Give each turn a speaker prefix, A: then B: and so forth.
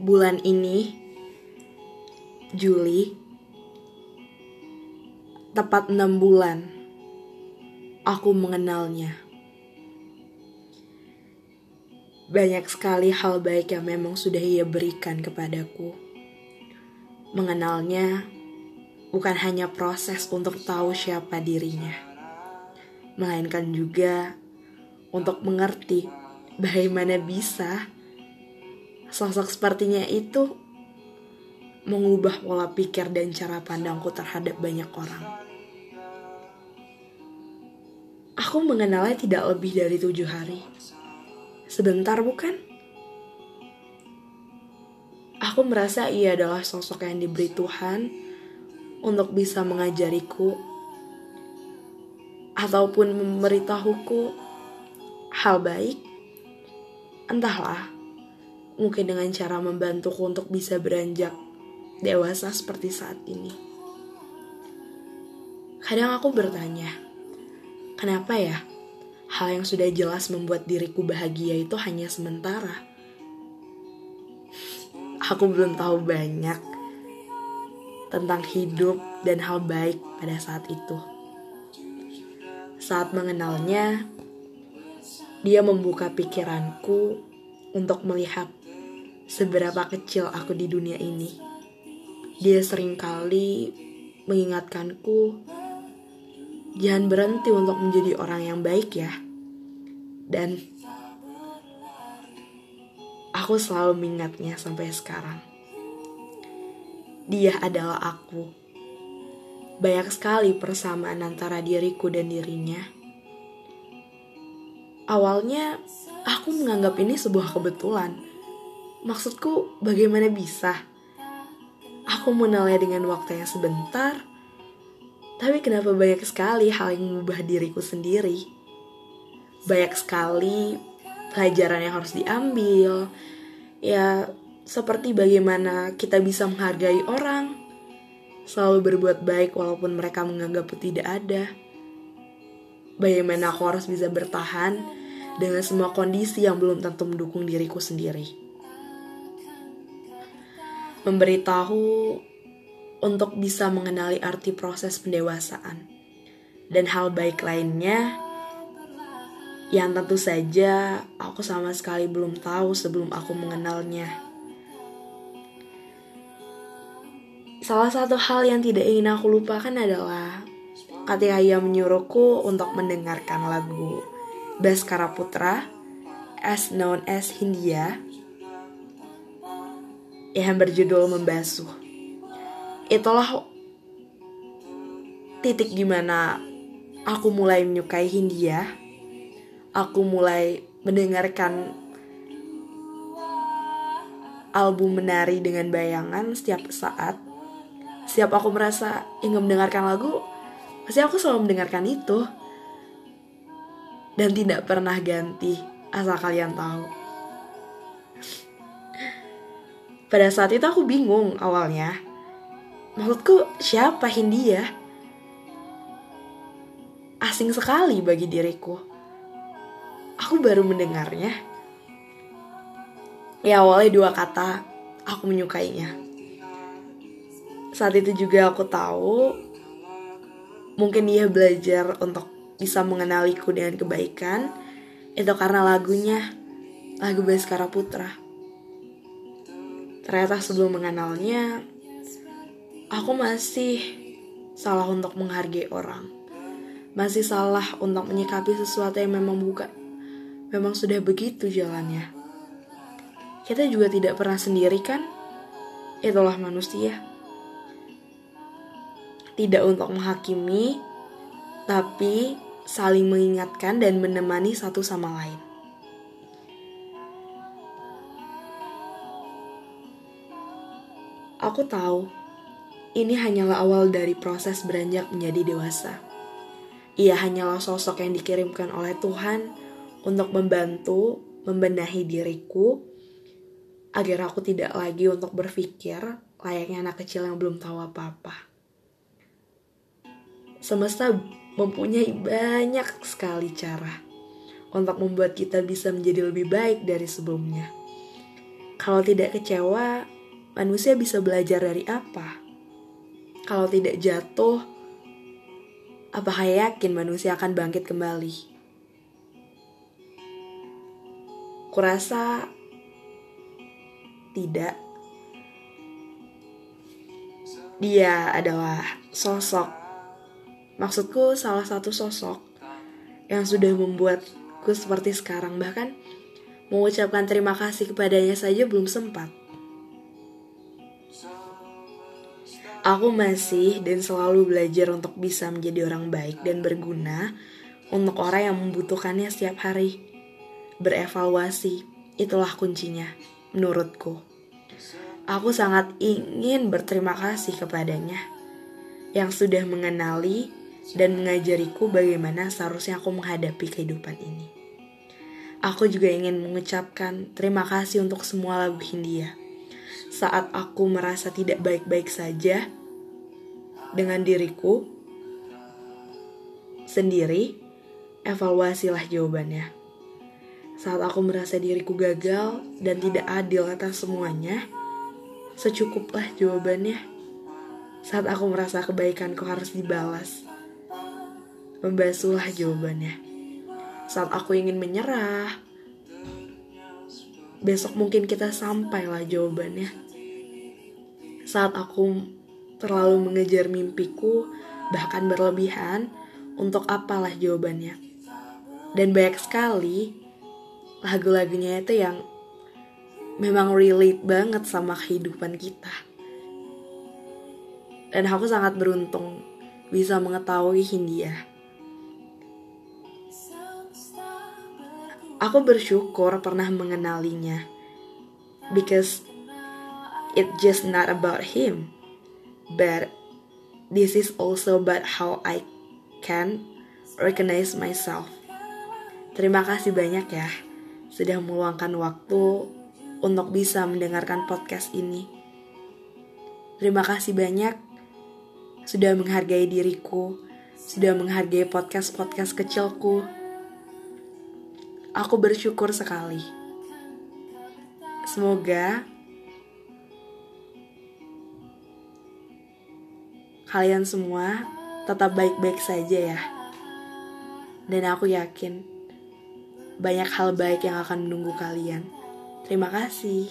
A: bulan ini, Juli, tepat enam bulan, aku mengenalnya. Banyak sekali hal baik yang memang sudah ia berikan kepadaku. Mengenalnya bukan hanya proses untuk tahu siapa dirinya, melainkan juga untuk mengerti bagaimana bisa Sosok sepertinya itu mengubah pola pikir dan cara pandangku terhadap banyak orang. Aku mengenalnya tidak lebih dari tujuh hari. Sebentar bukan? Aku merasa ia adalah sosok yang diberi Tuhan untuk bisa mengajariku ataupun memberitahuku hal baik. Entahlah, mungkin dengan cara membantuku untuk bisa beranjak dewasa seperti saat ini. Kadang aku bertanya, kenapa ya hal yang sudah jelas membuat diriku bahagia itu hanya sementara? Aku belum tahu banyak tentang hidup dan hal baik pada saat itu. Saat mengenalnya, dia membuka pikiranku untuk melihat seberapa kecil aku di dunia ini. Dia sering kali mengingatkanku, jangan berhenti untuk menjadi orang yang baik ya. Dan aku selalu mengingatnya sampai sekarang. Dia adalah aku. Banyak sekali persamaan antara diriku dan dirinya. Awalnya, aku menganggap ini sebuah kebetulan Maksudku, bagaimana bisa? Aku mengenalnya dengan waktu yang sebentar, tapi kenapa banyak sekali hal yang mengubah diriku sendiri? Banyak sekali pelajaran yang harus diambil, ya seperti bagaimana kita bisa menghargai orang, selalu berbuat baik walaupun mereka menganggapku tidak ada. Bagaimana aku harus bisa bertahan dengan semua kondisi yang belum tentu mendukung diriku sendiri memberitahu untuk bisa mengenali arti proses pendewasaan dan hal baik lainnya yang tentu saja aku sama sekali belum tahu sebelum aku mengenalnya. Salah satu hal yang tidak ingin aku lupakan adalah ketika ia menyuruhku untuk mendengarkan lagu Baskara Putra as known as Hindia yang berjudul Membasuh. Itulah titik di mana aku mulai menyukai Hindia. Aku mulai mendengarkan album menari dengan bayangan setiap saat. Setiap aku merasa ingin mendengarkan lagu, pasti aku selalu mendengarkan itu. Dan tidak pernah ganti, asal kalian tahu. Pada saat itu aku bingung awalnya. Maksudku siapa Hindia? Asing sekali bagi diriku. Aku baru mendengarnya. Ya awalnya dua kata, aku menyukainya. Saat itu juga aku tahu mungkin dia belajar untuk bisa mengenaliku dengan kebaikan itu karena lagunya lagu Baskara Putra. Ternyata sebelum mengenalnya, aku masih salah untuk menghargai orang. Masih salah untuk menyikapi sesuatu yang memang bukan memang sudah begitu jalannya. Kita juga tidak pernah sendiri kan? Itulah manusia. Tidak untuk menghakimi, tapi saling mengingatkan dan menemani satu sama lain. Aku tahu ini hanyalah awal dari proses beranjak menjadi dewasa. Ia hanyalah sosok yang dikirimkan oleh Tuhan untuk membantu membenahi diriku agar aku tidak lagi untuk berpikir layaknya anak kecil yang belum tahu apa-apa. Semesta mempunyai banyak sekali cara untuk membuat kita bisa menjadi lebih baik dari sebelumnya. Kalau tidak kecewa, manusia bisa belajar dari apa? Kalau tidak jatuh, apakah yakin manusia akan bangkit kembali? Kurasa tidak. Dia adalah sosok, maksudku salah satu sosok yang sudah membuatku seperti sekarang. Bahkan mengucapkan terima kasih kepadanya saja belum sempat. Aku masih dan selalu belajar untuk bisa menjadi orang baik dan berguna untuk orang yang membutuhkannya setiap hari. Berevaluasi, itulah kuncinya, menurutku. Aku sangat ingin berterima kasih kepadanya yang sudah mengenali dan mengajariku bagaimana seharusnya aku menghadapi kehidupan ini. Aku juga ingin mengucapkan terima kasih untuk semua lagu Hindia saat aku merasa tidak baik-baik saja dengan diriku sendiri, evaluasilah jawabannya. Saat aku merasa diriku gagal dan tidak adil atas semuanya, secukuplah jawabannya. Saat aku merasa kebaikanku harus dibalas, membasuhlah jawabannya. Saat aku ingin menyerah, besok mungkin kita sampailah jawabannya. Saat aku terlalu mengejar mimpiku, bahkan berlebihan, untuk apalah jawabannya. Dan banyak sekali lagu-lagunya itu yang memang relate banget sama kehidupan kita. Dan aku sangat beruntung bisa mengetahui Hindia. Aku bersyukur pernah mengenalinya. Because it just not about him. But this is also about how I can recognize myself. Terima kasih banyak ya sudah meluangkan waktu untuk bisa mendengarkan podcast ini. Terima kasih banyak sudah menghargai diriku, sudah menghargai podcast-podcast kecilku Aku bersyukur sekali. Semoga kalian semua tetap baik-baik saja ya. Dan aku yakin banyak hal baik yang akan menunggu kalian. Terima kasih.